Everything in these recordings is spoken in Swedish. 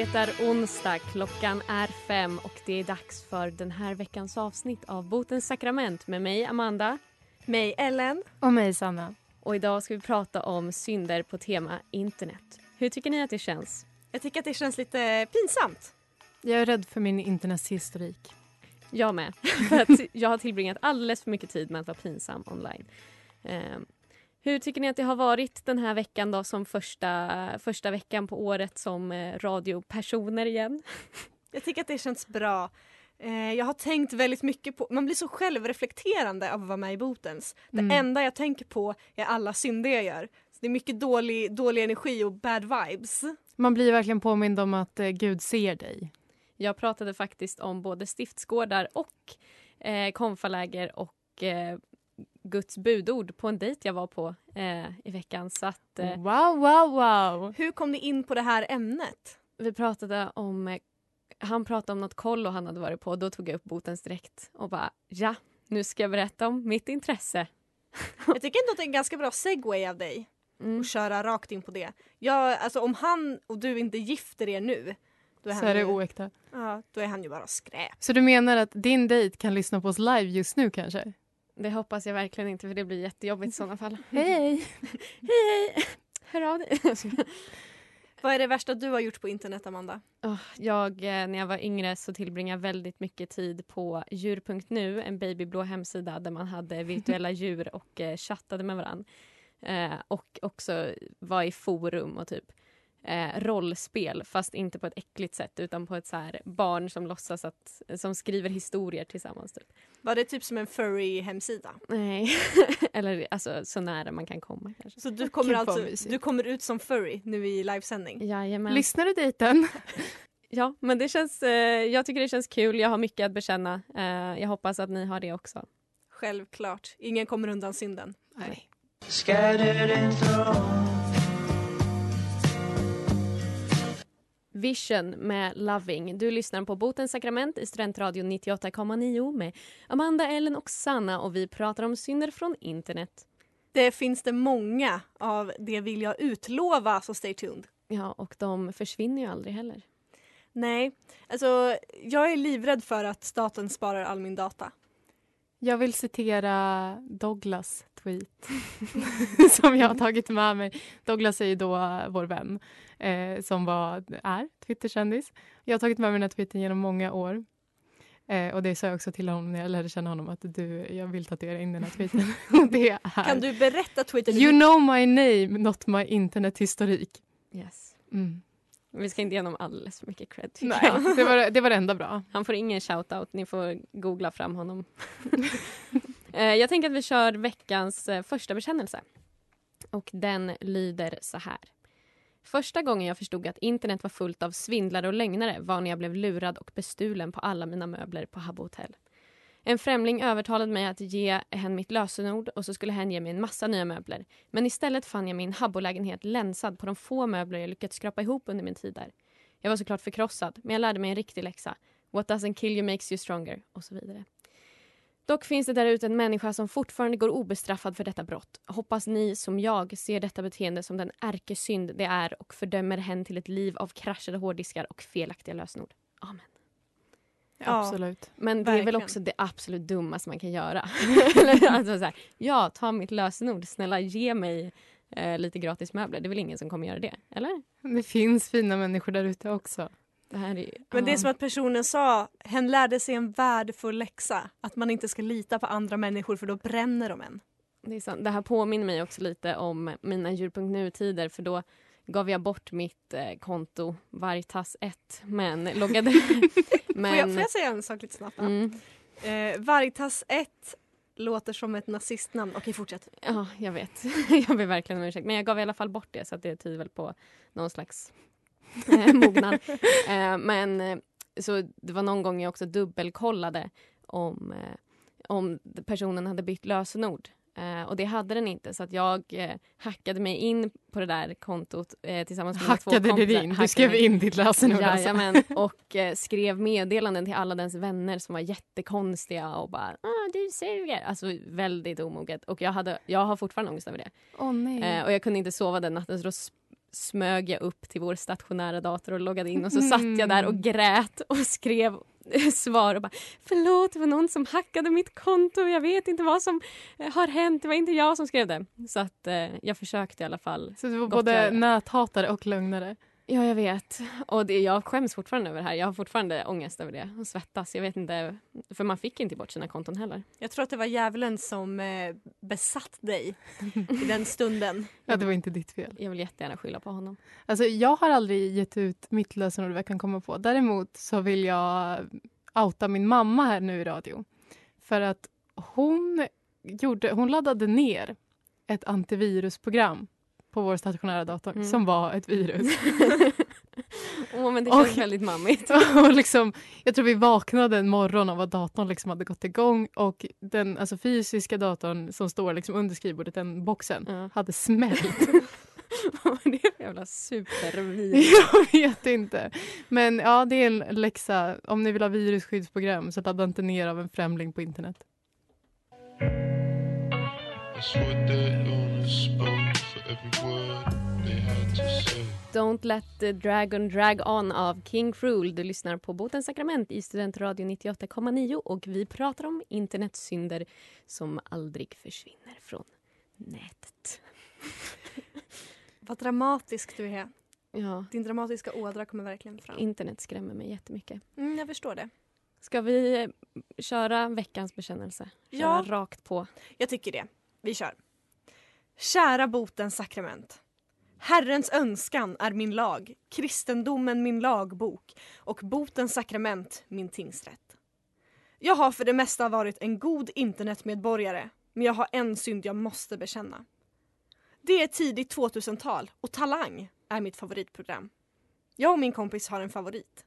Det är onsdag, klockan är fem och det är dags för den här veckans avsnitt av Botens sakrament med mig Amanda. Mig Ellen. Och mig Sanna. Och idag ska vi prata om synder på tema internet. Hur tycker ni att det känns? Jag tycker att det känns lite pinsamt. Jag är rädd för min internetshistorik. Jag med. för att jag har tillbringat alldeles för mycket tid med att vara pinsam online. Hur tycker ni att det har varit den här veckan då som första, första veckan på året som eh, radiopersoner igen? Jag tycker att det känns bra. Eh, jag har tänkt väldigt mycket på, man blir så självreflekterande av att vara med i Botens. Det Mm. enda jag tänker på är alla synder jag gör. Så det är mycket dålig, dålig energi och bad vibes. Man blir verkligen påmind om att eh, Gud ser dig. Jag pratade faktiskt om både stiftsgårdar och eh, konfaläger och eh, Guds budord på en dejt jag var på eh, i veckan. Så att, eh, Wow, wow, wow! Hur kom ni in på det här ämnet? vi pratade om eh, han pratade om något kollo han hade varit på. Då tog jag upp botens direkt och bara ja, nu ska jag berätta om mitt intresse. Jag tycker ändå att det är en ganska bra segway av dig Mm. att köra rakt in på det. Jag, alltså, om han och du inte gifter er nu då är, Så han är det ju, oäkta. ja, då är han ju bara skräp. Så du menar att din dejt kan lyssna på oss live just nu kanske? Det hoppas jag verkligen inte för det blir jättejobbigt i sådana fall. Hej! Hej! Hör av dig. Vad är det värsta du har gjort på internet Amanda? Åh, jag, eh, när jag var yngre så tillbringade jag väldigt mycket tid på djur.nu, en babyblå hemsida där man hade virtuella djur och eh, chattade med varandra. Eh, och också var i forum och typ eh, rollspel, fast inte på ett äckligt sätt utan på ett så här barn som låtsas att, som skriver historier tillsammans. Typ. Var det typ som en furry hemsida? Nej, eller alltså så nära man kan komma kanske. Så du kommer, alltså, du kommer ut som furry nu i livesändning? Jajamän. Lyssnar du dejten? Ja, men det känns, eh, jag tycker det känns kul. Jag har mycket att bekänna. Eh, jag hoppas att ni har det också. Självklart. Ingen kommer undan synden. Nej. Vision med Loving. Du lyssnar på Botens sakrament i Studentradion 98,9 med Amanda, Ellen och Sanna och vi pratar om synder från internet. Det finns det många av det vill jag utlova, så stay tuned. Ja, och de försvinner ju aldrig heller. Nej, alltså jag är livrädd för att staten sparar all min data. Jag vill citera Douglas tweet som jag har tagit med mig. Douglas är ju då vår vän eh, som var, är Twitterkändis. Jag har tagit med mig den här tweeten genom många år. Eh, och det sa jag också till honom när jag lärde känna honom att du, jag vill tatuera in den här tweeten. det är Kan du berätta tweeten? You know my name, not my internethistorik. Yes. Mm. Vi ska inte ge honom alldeles för mycket cred. Nej, jag. det var, det var det enda bra. Han får ingen shout-out. Ni får googla fram honom. Eh, jag tänker att vi kör veckans eh, första bekännelse. Och den lyder så här. Första gången jag förstod att internet var fullt av svindlare och lögnare var när jag blev lurad och bestulen på alla mina möbler på Habbo Hotel. En främling övertalade mig att ge hen mitt lösenord och så skulle hen ge mig en massa nya möbler. Men istället fann jag min Habbo-lägenhet länsad på de få möbler jag lyckats skrapa ihop under min tid där. Jag var såklart förkrossad, men jag lärde mig en riktig läxa. What doesn't kill you makes you stronger och så vidare. Dock finns det där ute en människa som fortfarande går obestraffad för detta brott. Hoppas ni som jag ser detta beteende som den ärkesynd det är och fördömer hen till ett liv av kraschade hårddiskar och felaktiga lösenord. Amen. Ja. Absolut. Men det är väl Verkligen. också det absolut dummaste man kan göra. alltså så här, ja, ta mitt lösenord. Snälla ge mig eh, lite gratis möbler. Det är väl ingen som kommer göra det? Eller? Det finns fina människor där ute också. Det här är, Men det är som att personen sa, hen lärde sig en värdefull läxa. Att man inte ska lita på andra människor för då bränner de en. Det, är sant. det här påminner mig också lite om mina djur.nu-tider för då gav jag bort mitt eh, konto Vargtass1 men loggade... men, Får, jag, får jag säga en sak lite snabbt? mm, Eh, Vargtass 1 låter som ett nazistnamn. Okej, fortsätt. ja, jag vet. jag ber verkligen om ursäkt. Men jag gav i alla fall bort det så att det tyder väl på någon slags mognad. eh, men eh, så det var någon gång jag också dubbelkollade om, eh, om personen hade bytt lösenord. Eh, och det hade den inte så att jag eh, hackade mig in på det där kontot eh, tillsammans med två Hackade kompisar. dig in? Du skrev in ditt lösenord alltså. Och eh, skrev meddelanden till alla dens vänner som var jättekonstiga och bara ah, du suger. Alltså väldigt omoget. Och jag, hade, jag har fortfarande ångest över det. Eh, och jag kunde inte sova den natten så då smög jag upp till vår stationära dator och loggade in och så satt jag där och grät och skrev svar och bara förlåt det var någon som hackade mitt konto jag vet inte vad som eh, har hänt det var inte jag som skrev det. Så att eh, jag försökte i alla fall Så du var både näthatare och lögnare? Ja, jag vet. Och det, jag skäms fortfarande över det här. Jag har fortfarande ångest över det och svettas. Jag vet inte, för man fick inte bort sina konton heller. Jag tror att det var djävulen som eh, besatt dig i den stunden. Ja, det var inte ditt fel. Jag vill jättegärna skylla på honom. Alltså, jag har aldrig gett ut mitt lösenord jag kan komma på. Däremot så vill jag outa min mamma här nu i radio. För att hon, gjorde, hon laddade ner ett antivirusprogram på vår stationära dator Mm. som var ett virus. Åh, men det Och- känns väldigt mammigt. och liksom, jag tror vi vaknade en morgon av att datorn liksom hade gått igång och den alltså, fysiska datorn som står liksom under skrivbordet, den boxen, Ja. hade smält. Vad är det för jävla supervirus? Jag vet inte. Men ja, det är en läxa. Om ni vill ha virusskyddsprogram så ladda inte ner av en främling på internet. Don't let the dragon drag on av King Cruel. Du lyssnar på Botens sakrament i Studentradio 98,9 och vi pratar om internetsynder som aldrig försvinner från nätet. Vad dramatisk du är. Ja, Din dramatiska ådra kommer verkligen fram. internet skrämmer mig jättemycket. Mm, jag förstår det. Ska vi eh, köra veckans bekännelse? Köra Ja. rakt på. Jag tycker det. Vi kör. Kära botens sakrament. Herrens önskan är min lag, kristendomen min lagbok och botens sakrament min tingsrätt. Jag har för det mesta varit en god internetmedborgare, men jag har en synd jag måste bekänna. Det är tidigt 2000-tal och Talang är mitt favoritprogram. Jag och min kompis har en favorit.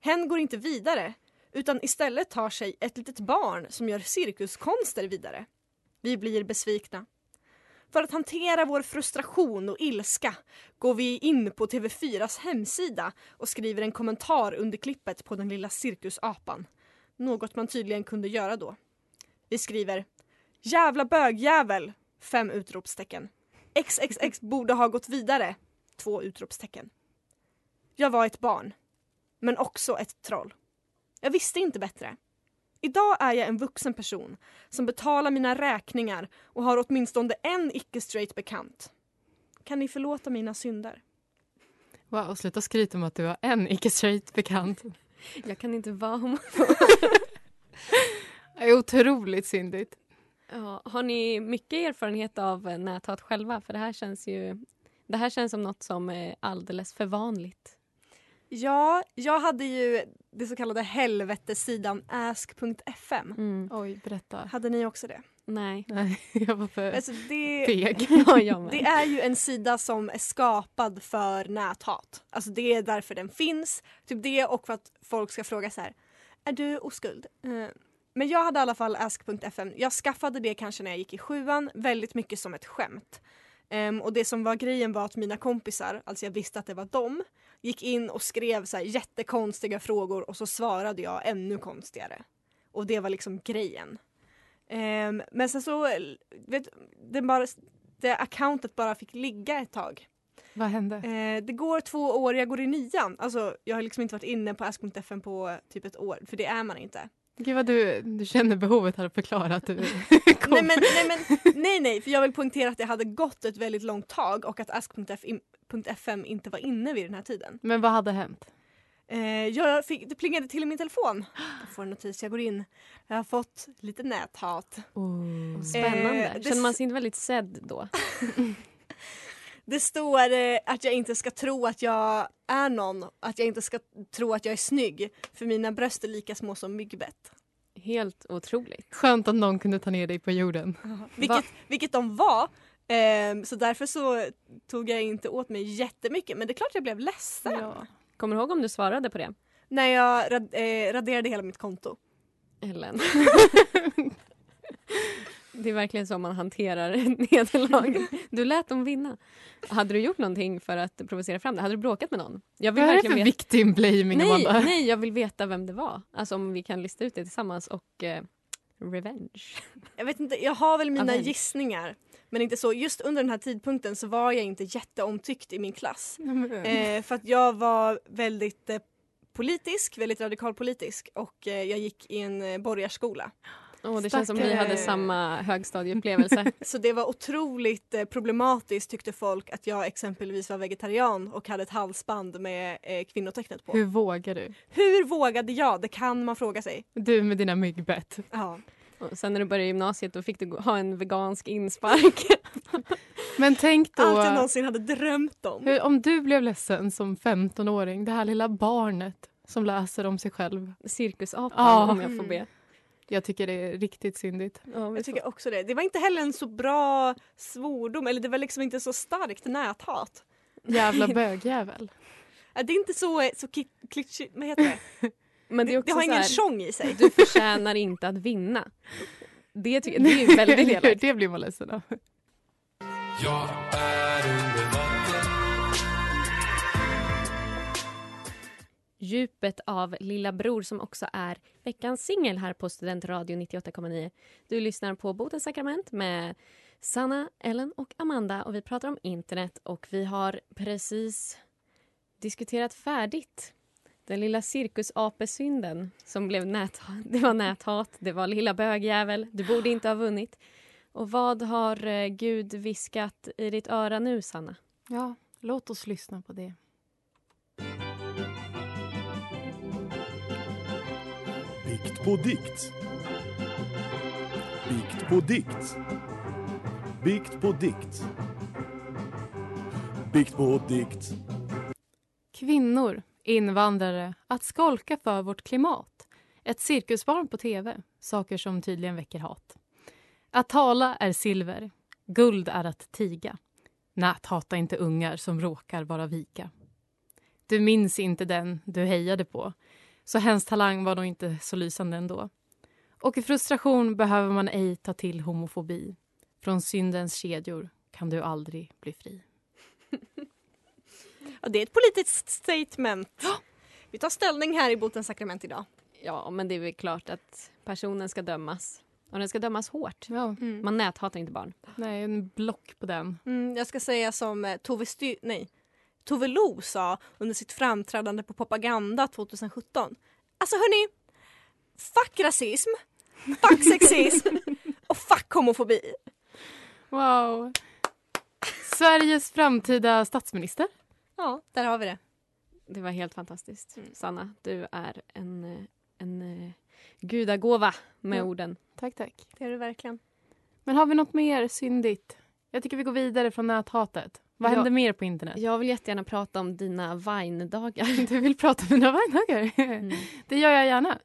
Hen går inte vidare utan istället tar sig ett litet barn som gör cirkuskonster vidare. Vi blir besvikna. För att hantera vår frustration och ilska går vi in på TV4s hemsida och skriver en kommentar under klippet på den lilla cirkusapan. Något man tydligen kunde göra då. Vi skriver Jävla bögjävel! Fem utropstecken. XXX borde ha gått vidare. Två utropstecken. Jag var ett barn. Men också ett troll. Jag visste inte bättre. Idag är jag en vuxen person som betalar mina räkningar och har åtminstone en icke-straight bekant. Kan ni förlåta mina synder? Wow, sluta skryta om att du har en icke-straight bekant. Jag kan inte vara homo. Det är otroligt syndigt. Ja, har ni mycket erfarenhet av eh, näthat själva? För det här känns ju det här känns som något som är alldeles för vanligt. Ja, jag hade ju det så kallade helvetessidan ask.fm. Mm. Oj, berätta. Hade ni också det? Nej. Nej, jag var för Alltså det, feg. Det är ju en sida som är skapad för näthat. Alltså det är därför den finns. Typ det och för att folk ska fråga så här. Är du oskuld? Eh, Men jag hade i alla fall ask.fm. Jag skaffade det kanske när jag gick i sjuan, väldigt mycket som ett skämt. Ehm, och det som var grejen var att mina kompisar, alltså jag visste att det var dem, gick in och skrev så här jättekonstiga frågor och så svarade jag ännu konstigare. Och det var liksom grejen. Ehm, men sen så, vet, den bara, det accountet bara fick ligga ett tag. Vad hände? Eh, det går två år, jag går i nian. Alltså jag har liksom inte varit inne på ask.fm på typ ett år, för det är man inte. Gud vad du, du känner behovet här att förklara att du kom. Nej, men, nej, men, nej nej, för jag vill poängtera att det hade gått ett väldigt långt tag och att ask.fm inte var inne vid den här tiden. Men vad hade hänt? Eh, jag fick, det plingade till i min telefon. Jag får en notis, jag går in. Jag har fått lite näthat. Spännande. Eh, det Känner man sig inte väldigt sedd då? Det står eh, att jag inte ska tro att jag är någon, att jag inte ska tro att jag är snygg för mina bröst är lika små som myggbett. Helt otroligt. Skönt att någon kunde ta ner dig på jorden. Vilket, vilket de var. Ehm, så därför så tog jag inte åt mig jättemycket men det är klart jag blev ledsen Ja. Kommer du ihåg om du svarade på det? när jag rad, eh, raderade hela mitt konto. Ellen. det är verkligen så man hanterar nederlag. Du lät dem vinna. Hade du gjort någonting för att provocera fram det? Hade du bråkat med någon? Jag vill Vad är det verkligen för veta. victim blaming Nej, nej, jag vill veta vem det var. Alltså om vi kan lista ut det tillsammans och eh, revenge. Jag vet inte, jag har väl mina Avenge. gissningar. Men inte så. Just under den här tidpunkten så var jag inte jätteomtyckt i min klass. Eh, för att jag var väldigt eh, politisk, väldigt radikalpolitisk och eh, jag gick i en eh, borgarskola. Oh, det känns som vi Stackare. hade samma högstadieupplevelse. Så det var otroligt eh, problematiskt tyckte folk att jag exempelvis var vegetarian och hade ett halsband med eh, kvinnotecknet på. Hur vågar du? Hur vågade jag? Det kan man fråga sig. Du med dina myggbett. Ja. och sen när du började gymnasiet då fick du ha en vegansk inspark. Men tänk då, Allt jag någonsin hade drömt om. hur, om du blev ledsen som 15-åring, det här lilla barnet som läser om sig själv. Cirkusapan Ja. om jag får be. Jag tycker det är riktigt syndigt. Ja, Jag tycker också det. Det var inte heller en så bra svordom, eller det var liksom inte så starkt näthat. Jävla bögjävel. Det är inte så, så klitschigt, vad heter det? Men det, är Det, också det har ingen tjong i sig. Du förtjänar inte att vinna. Det, tycker, det är väldigt elakt. det blir man ledsen av. Jag är under Djupet av Lilla Bror som också är veckans singel här på Studentradio 98,9. Du lyssnar på Botens sakrament med Sanna, Ellen och Amanda och vi pratar om internet och vi har precis diskuterat färdigt den lilla cirkusapesynden som blev näthat. Det var näthat, det var lilla bögjävel, du borde inte ha vunnit. Och vad har eh, Gud viskat i ditt öra nu, Sanna? Ja, låt oss lyssna på det. Bikt på dikt. Bikt på dikt. Bikt på dikt. Bikt på dikt. Kvinnor, invandrare, att skolka för vårt klimat. Ett cirkusbarn på tv, saker som tydligen väcker hat. Att tala är silver, guld är att tiga. Nät, hata inte ungar som råkar vara vika. Du minns inte den du hejade på, så hens talang var nog inte så lysande ändå. Och i frustration behöver man ej ta till homofobi. Från syndens kedjor kan du aldrig bli fri. Ja, det är ett politiskt statement. Vi tar ställning här i Botens sakrament idag. Ja, men det är väl klart att personen ska dömas. Och den ska dömas hårt. Ja, Man näthatar inte barn. nej, en block på den. Mm, jag ska säga som eh, Tove, Sty- nej, Tove Lo sa under sitt framträdande på Propaganda 2017. Alltså hörni, fuck rasism, fuck sexism och fuck homofobi. Wow. Sveriges framtida statsminister. Ja, där har vi det. Det var helt fantastiskt. Mm. Sanna, du är en, en eh, gudagåva med Ja. orden. Tack, tack. Det är det verkligen. Men har vi något mer syndigt? Jag tycker vi går vidare från näthatet. Vad Ja. händer mer på internet? Jag vill jättegärna prata om dina Vine-dagar. Du vill prata med mina vänner? Mm. Det gör jag gärna.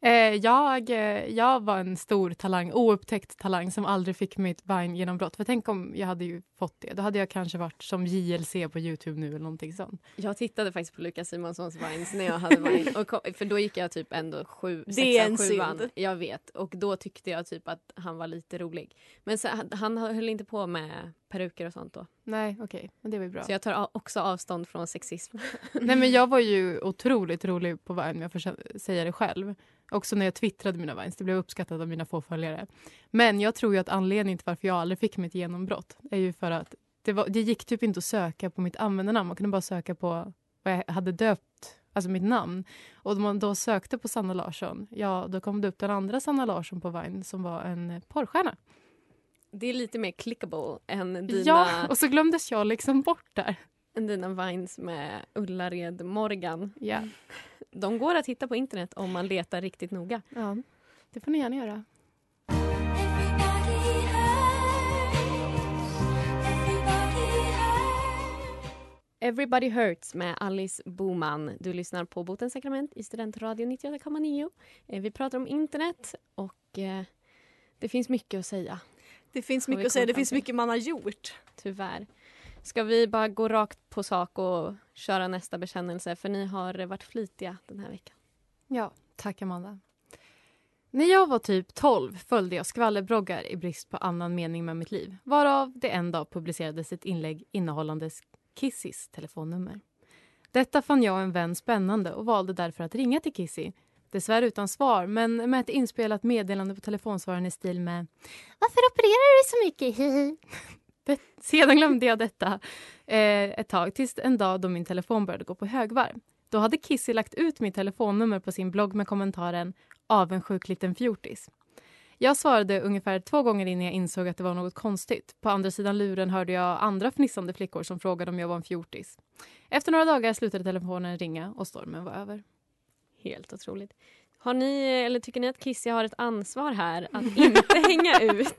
Eh, jag, eh, jag var en stor talang, oupptäckt talang som aldrig fick mitt Vine-genombrott. För tänk om jag hade ju fått det. Då hade jag kanske varit som JLC på Youtube nu eller någonting sånt. Jag tittade faktiskt på Lukas Simonssons Vines när jag hade Vine. Och kom, för då gick jag typ ändå sju, Det är en sexan, sjuan. synd. Jag vet. Och då tyckte jag typ att han var lite rolig. Men så, han höll inte på med peruker och sånt då. Nej, okej. Men det var bra. Så jag tar också avstånd från sexism. Nej, men jag var ju otroligt rolig på Vine, jag får säga det själv. Också när jag twittrade mina Vines. Det blev uppskattat av mina få följare. Men jag tror att anledningen till varför jag aldrig fick mitt genombrott är ju för att det, var, det gick typ inte att söka på mitt användarnamn. Man kunde bara söka på vad jag hade döpt, alltså mitt namn. Och om man då sökte på Sanna Larsson, ja då kom det upp den andra Sanna Larsson på Vine som var en porrstjärna. Det är lite mer clickable än dina, Ja, och så glömdes jag liksom bort där. än dina vines med Ullared Morgan. Ja. De går att hitta på internet om man letar riktigt noga. ja, det får ni gärna göra. Everybody Hurts med Alice Boman. Du lyssnar på Botens sakrament i Studentradio 98,9. Eh, Vi pratar om internet och eh, det finns mycket att säga, Det finns mycket att säga, det finns mycket man har gjort. tyvärr. Ska vi bara gå rakt på sak och köra nästa bekännelse? För ni har varit flitiga den här veckan. Ja, tack Amanda. När jag var typ 12 följde jag skvallerbloggar i brist på annan mening med mitt liv. Varav det en dag publicerades ett inlägg innehållande Kissys telefonnummer. Detta fann jag och en vän spännande och valde därför att ringa till Kissy. Dessvärre utan svar, men med ett inspelat meddelande på telefonsvararen i stil med Varför opererar du så mycket? Hihi." Det- Sedan glömde jag detta eh, ett tag tills en dag då min telefon började gå på högvarv. Då hade Kissy lagt ut mitt telefonnummer på sin blogg med kommentaren avundsjuk liten fjortis. Jag svarade ungefär två gånger innan jag insåg att det var något konstigt. På andra sidan luren hörde jag andra fnissande flickor som frågade om jag var en fjortis. Efter några dagar slutade telefonen ringa och stormen var över. Helt otroligt. Har ni, eller tycker ni att Kissy har ett ansvar här att inte hänga ut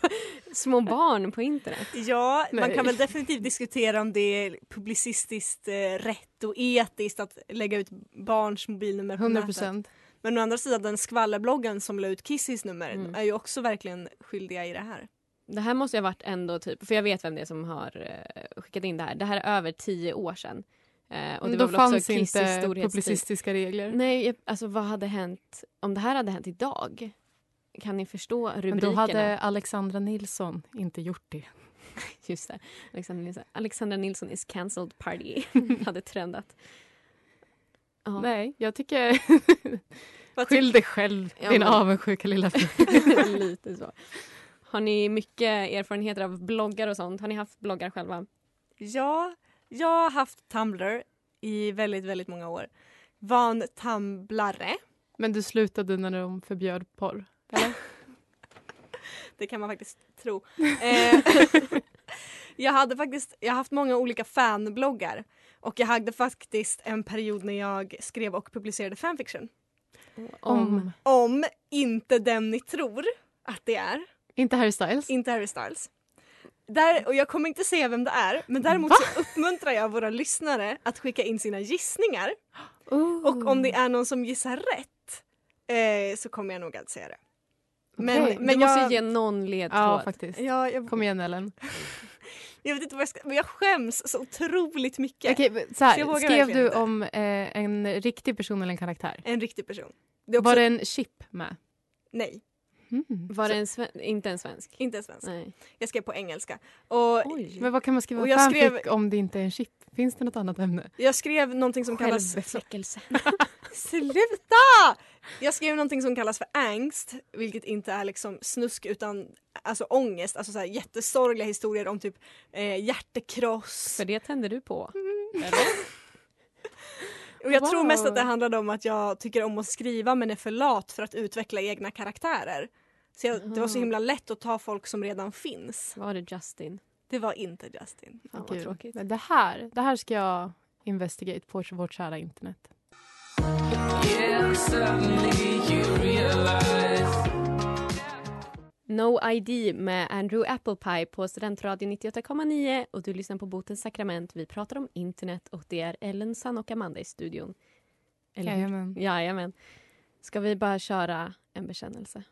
små barn på internet? Ja, man kan väl definitivt diskutera om det är publicistiskt eh, rätt och etiskt att lägga ut barns mobilnummer på 100 nätet. procent. Men å andra sidan den skvallerbloggen som la ut Kissys nummer Mm. är ju också verkligen skyldiga i det här. Det här måste ju ha varit ändå typ, för jag vet vem det är som har eh, skickat in det här. Det här är över tio år sedan. Eh, och det Då fanns inte publicistiska regler. Nej, alltså vad hade hänt om det här hade hänt idag? Kan ni förstå Men rubrikerna? då hade Alexandra Nilsson inte gjort det. Just det. Alexandra Nilsson, Alexandra Nilsson is cancelled party hade trendat. Ja. Nej, jag tycker... Skyll dig själv, Ja, din men- avundsjuka lilla. Lite så. Har ni mycket erfarenheter av bloggar och sånt? Har ni haft bloggar själva? Ja, jag har haft Tumblr i väldigt, väldigt många år. Var en tumblare, Men du slutade när de förbjöd porr? Eller? det kan man faktiskt tro. Eh, jag hade faktiskt, jag har haft många olika fanbloggar och jag hade faktiskt en period när jag skrev och publicerade fanfiction. Om. Om inte den ni tror att det är, Inte Harry Styles? inte Harry Styles. Där, och jag kommer inte säga vem det är, men däremot Va? så uppmuntrar jag våra lyssnare att skicka in sina gissningar. Oh. Och om det är någon som gissar rätt eh, så kommer jag nog att säga det. Men, du men måste jag, ge någon ledtråd. Ja, faktiskt. ja, jag, Kom igen, Ellen. jag vet inte vad jag ska, men jag skäms så otroligt mycket. Okej, så Så jag här, vågar skrev du inte. om eh, en riktig person eller en karaktär? En riktig person. Det också, Var det en chip med? Nej, Mm. Var det en sven- inte en svensk? inte en svensk. Nej. Jag skrev på engelska. Och Oj. Men vad kan man skriva fanfic skrev- om det inte är en chip? Finns det något annat ämne? jag skrev någonting som kallas... Självbefläckelse. Sluta! Jag skrev någonting som kallas för angst, vilket inte är liksom snusk utan alltså ångest. Alltså så här jättesorgliga historier om typ eh, hjärtekross. För det tänder du på. Och jag tror mest Wow. att det handlade om att jag tycker om att skriva men är för lat för att utveckla egna karaktärer. Så jag, det var så himla lätt att ta folk som redan finns. Var det Justin? Det var inte Justin. Fan vad tråkigt. Men Det här, det här ska jag investigate på vårt kära internet. No ID med Andrew Applepie på Studentradion 98,9 och du lyssnar på Botens sakrament. Vi pratar om internet och det är Ellen, Sanna och Amanda i studion. Eller? Jajamän. Jajamän. Ska vi bara köra en bekännelse?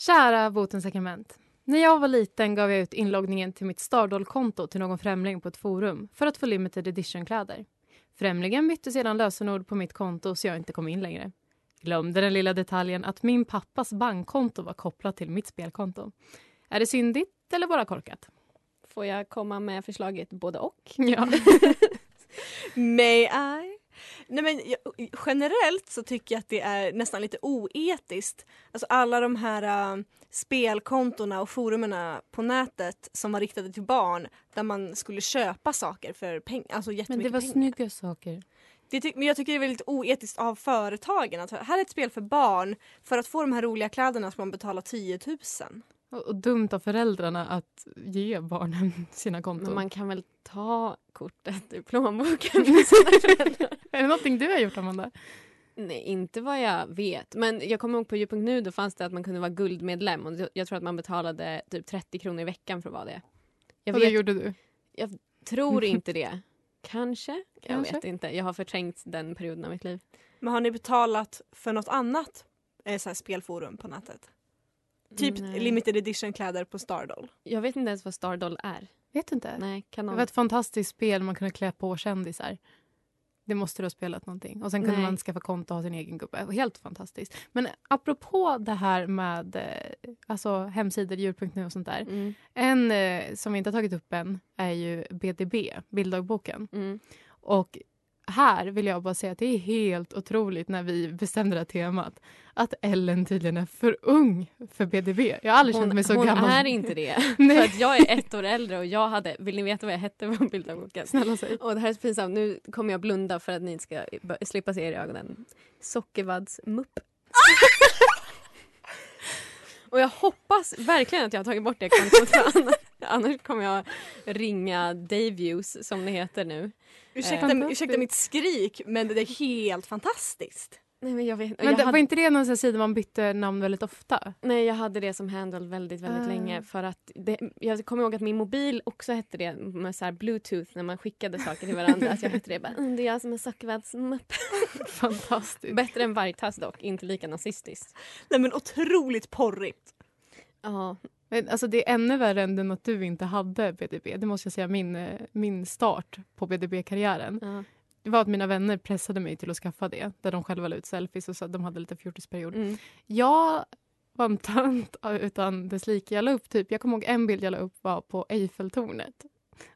Kära Botens sakrament. När jag var liten gav jag ut inloggningen till mitt Stardoll-konto till någon främling på ett forum för att få limited edition-kläder. Främlingen bytte sedan lösenord på mitt konto så jag inte kom in längre. Glömde den lilla detaljen att min pappas bankkonto var kopplat till mitt spelkonto. Är det syndigt eller bara korkat? Får jag komma med förslaget både och? Ja. May I? Nej men jag, generellt så tycker jag att det är nästan lite oetiskt. Alltså alla de här uh, spelkontona och forumerna på nätet som var riktade till barn där man skulle köpa saker för pengar, alltså Men det var pengar. snygga saker. Det men jag tycker det är väldigt oetiskt av företagen att här är ett spel för barn. För att få de här roliga kläderna ska man betala 10 000. Och, och dumt av föräldrarna att ge barnen sina konton. Men man kan väl ta kortet ur plånboken för sina föräldrar? Är det någonting du har gjort, Amanda? Nej, inte vad jag vet. Men jag kommer ihåg på Djupung.nu då fanns det att man kunde vara guldmedlem och jag tror att man betalade typ 30 kronor i veckan för att vara det. Jag och det gjorde du? Jag tror inte det. Kanske? Jag Kanske. vet inte. Jag har förträngt den perioden av mitt liv. Men har ni betalat för något annat eh, så här spelforum på nätet? Typ Nej. limited edition kläder på Stardoll. Jag vet inte ens vad Stardoll är. Vet du inte? Nej, kan Det var ett fantastiskt spel man kunde klä på kändisar. Det måste du ha spelat någonting. Och sen kunde Nej. man skaffa konto och ha sin egen gubbe. Helt fantastiskt. Men apropå det här med eh, alltså hemsidor, djur.nu och sånt där. Mm, En eh, som vi inte har tagit upp än är ju BDB, bilddagboken. mm. Och här vill jag bara säga att det är helt otroligt när vi bestämde det här temat. Att Ellen tydligen är för ung för BDB. Jag har aldrig känt mig så hon gammal. är inte det. Nej. För att jag är ett år äldre och jag hade, vill ni veta vad jag hette på bilderboken? Snälla säg. Och det här är så pinsamt, nu kommer jag blunda för att ni ska slippa se er i ögonen. Sockervaddsmupp. och jag hoppas verkligen att jag har tagit bort det kontot annars, kommer jag ringa Daviews som det heter nu. Ursäkta, Eh. ursäkta mitt skrik men det är helt fantastiskt. Nej men jag vet Men jag det, hade, var inte det någon sida man bytte namn väldigt ofta? Nej jag hade det som handle väldigt väldigt Ah. länge för att det, jag kommer ihåg att min mobil också hette det med så här bluetooth när man skickade saker till varandra. att jag hette det bara "Mm, det är jag som är sockervaddsmupp. Fantastiskt. Bättre än vargtass dock, inte lika nazistiskt. Nej men otroligt porrigt. Ja, Men, alltså, det är ännu värre än att du inte hade BDB. Det måste jag säga, min, eh, min start på BDB-karriären. ja. Det var att mina vänner pressade mig till att skaffa det. Där de själva la ut selfies och så de hade lite fjortisperiod. Mm. Jag var en tant utan dess like. Jag la upp typ, jag kommer ihåg en bild jag la upp var på Eiffeltornet.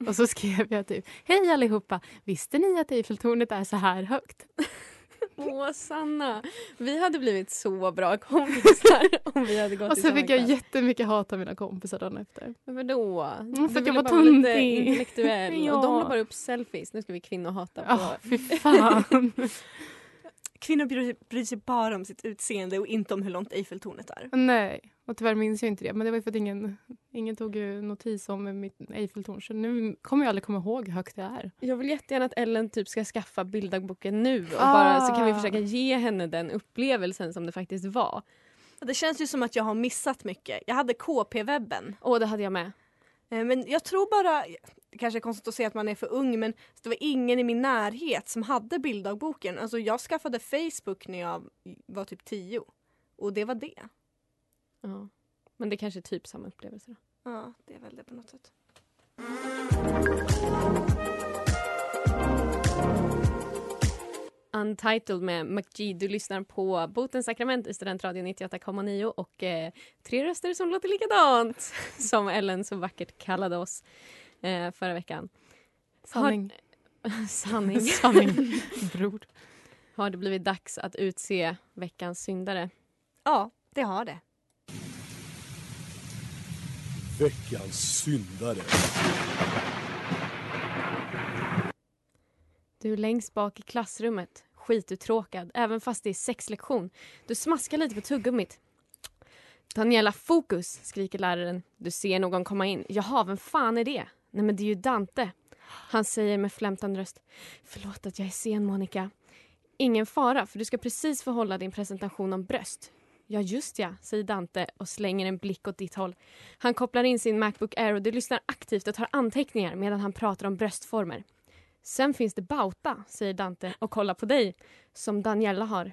Och så skrev jag typ, hej allihopa, visste ni att Eiffeltornet är så här högt? Åh Sanna, vi hade blivit så bra kompisar om vi hade gått Och i så samma fick jag jättemycket hat av mina kompisar dagen efter. Men vadå? Mm, för att jag var tuntig. intellektuell Ja. och de la bara upp selfies. Nu ska vi kvinnohata på... Ja, fy fan. Kvinnor bryr, bryr sig bara om sitt utseende och inte om hur långt Eiffeltornet är. Nej, och tyvärr minns jag inte det. Men det var ju för att ingen, ingen tog notis om mitt Eiffeltorn. Så nu kommer jag aldrig komma ihåg hur högt det är. Jag vill jättegärna att Ellen typ ska skaffa bilddagboken nu och Ah. bara så kan vi försöka ge henne den upplevelsen som det faktiskt var. Det känns ju som att jag har missat mycket. Jag hade KP-webben. Åh, det hade jag med. Eh, Men jag tror bara, det kanske är konstigt att säga att man är för ung men det var ingen i min närhet som hade bilddagboken. Alltså jag skaffade Facebook när jag var typ tio. Och det var det. Ja. Men det kanske är typ samma upplevelse då. Ja, det är väl det på något sätt. Untitled med McGee. Du lyssnar på Botens sakrament i Studentradion 98,9 och eh, tre röster som låter likadant som Ellen så vackert kallade oss eh, förra veckan. Sanning. Har, sanning. Sanning, bror. Har det blivit dags att utse veckans syndare? Ja, det har det. Veckans syndare. Du är längst bak i klassrummet, skituttråkad, även fast det är sexlektion. Du smaskar lite på tuggummit. Daniela, fokus! skriker läraren. Du ser någon komma in. Jaha, vem fan är det? Nej men det är ju Dante. Han säger med flämtande röst. Förlåt att jag är sen, Monica. Ingen fara, för du ska precis få hålla din presentation om bröst. Ja, just ja, säger Dante och slänger en blick åt ditt håll. Han kopplar in sin Macbook Air och du lyssnar aktivt och tar anteckningar medan han pratar om bröstformer. Sen finns det Bauta, säger Dante och kollar på dig, som Daniela har.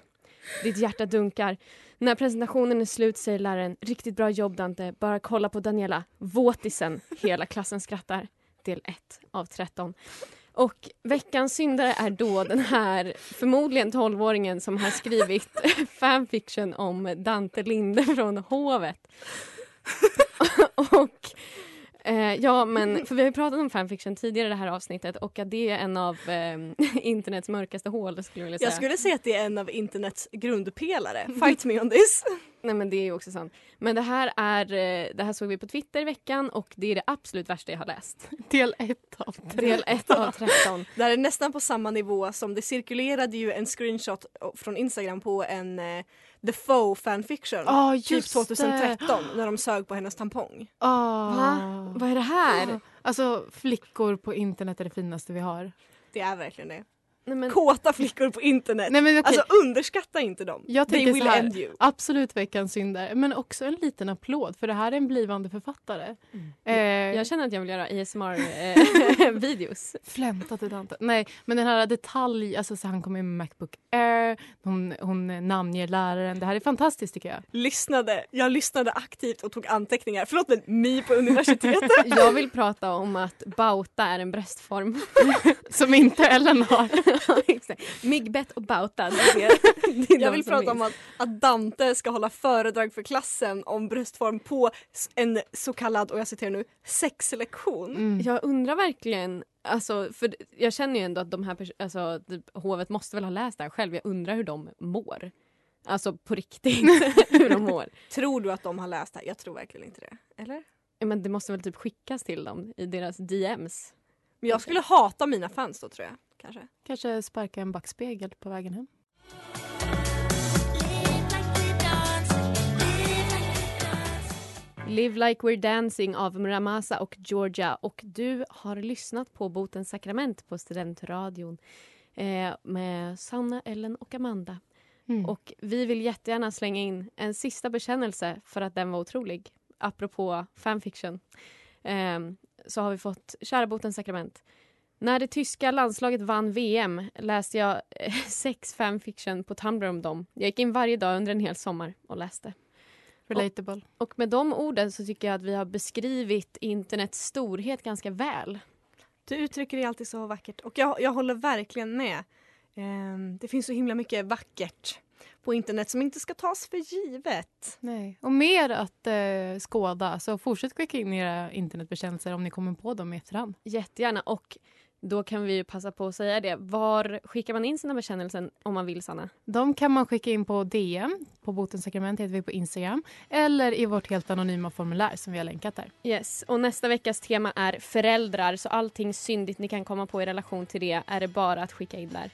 Ditt hjärta dunkar. När presentationen är slut säger läraren riktigt bra jobb Dante, bara kolla på Daniela. Våtisen. Hela klassen skrattar. Del 1 av 13. Och veckans syndare är då den här förmodligen 12-åringen som har skrivit fanfiction om Dante Linde från Hovet. och eh, ja, men för vi har ju pratat om fanfiction tidigare i det här avsnittet och att det är en av eh, internets mörkaste hål skulle jag vilja säga. Jag skulle säga att det är en av internets grundpelare. Fight me on this. Nej men det är ju också sant. Men det här är, eh, det här såg vi på Twitter i veckan och det är det absolut värsta jag har läst. Del 1 av 13. Del 1 av 13. Det här är nästan på samma nivå som det cirkulerade ju en screenshot från Instagram på en eh, The Foe fanfiction. Ja, typ just 2013 när de sög på hennes tampong. Ah. Va? Vad är det här? Alltså flickor på internet är det finaste vi har. Det är verkligen det. Nej, men, Kåta flickor på internet. Nej, men okej. Alltså underskatta inte dem. Jag They will här, end you. absolut veckans synder, men också en liten applåd för det här är en blivande författare. Eh, jag känner att jag vill göra ASMR-videos. Flämta till Dante. Nej, men den här detalj, alltså så han kommer med Macbook Air, hon, hon namnger läraren. Det här är fantastiskt tycker jag. Lyssnade. Jag lyssnade aktivt och tog anteckningar. Förlåt men mi på universitetet. jag vill prata om att bauta är en bröstform. Som inte Ellen har. Migbet och bauta. Det är, det är Jag vill prata om minns. att, att Dante ska hålla föredrag för klassen om bröstform på en så kallad, och jag citerar nu, sexlektion. Mm. Jag undrar verkligen, alltså, för jag känner ju ändå att de här alltså, typ, hovet måste väl ha läst det här själv. Jag undrar hur de mår. Alltså på riktigt, hur de mår. Tror du att de har läst det här? Jag tror verkligen inte det. Eller? Ja, Men det måste väl typ skickas till dem i deras DMs. Men jag skulle hata mina fans då tror jag. Kanske. Kanske sparka en backspegel på vägen hem. Live like we're dancing av Ramasa och Georgia. Och du har lyssnat på Botens sakrament på Studentradion eh, med Sanna, Ellen och Amanda. Mm. Och vi vill jättegärna slänga in en sista bekännelse för att den var otrolig. Apropå fanfiction. Ehm, så har vi fått Kära Botens sakrament. När det tyska landslaget vann VM läste jag eh, sex fanfiction på Tumblr om dem. Jag gick in varje dag under en hel sommar och läste. Relatable. Och med de orden så tycker jag att vi har beskrivit internets storhet ganska väl. Du uttrycker det alltid så vackert och jag, jag håller verkligen med. Ehm, det finns så himla mycket vackert på internet som inte ska tas för givet. Nej. Och mer att eh, skåda, så fortsätt skicka in era internetbekännelser om ni kommer på dem i efterhand. Jättegärna. Och då kan vi ju passa på att säga det. Var skickar man in sina bekännelser om man vill, Sanna? De kan man skicka in på DM, på Botens sakrament heter vi på Instagram, eller i vårt helt anonyma formulär som vi har länkat där. Yes. Och nästa veckas tema är föräldrar. Så allting syndigt ni kan komma på i relation till det är det bara att skicka in där.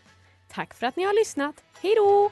Tack för att ni har lyssnat. Hej då!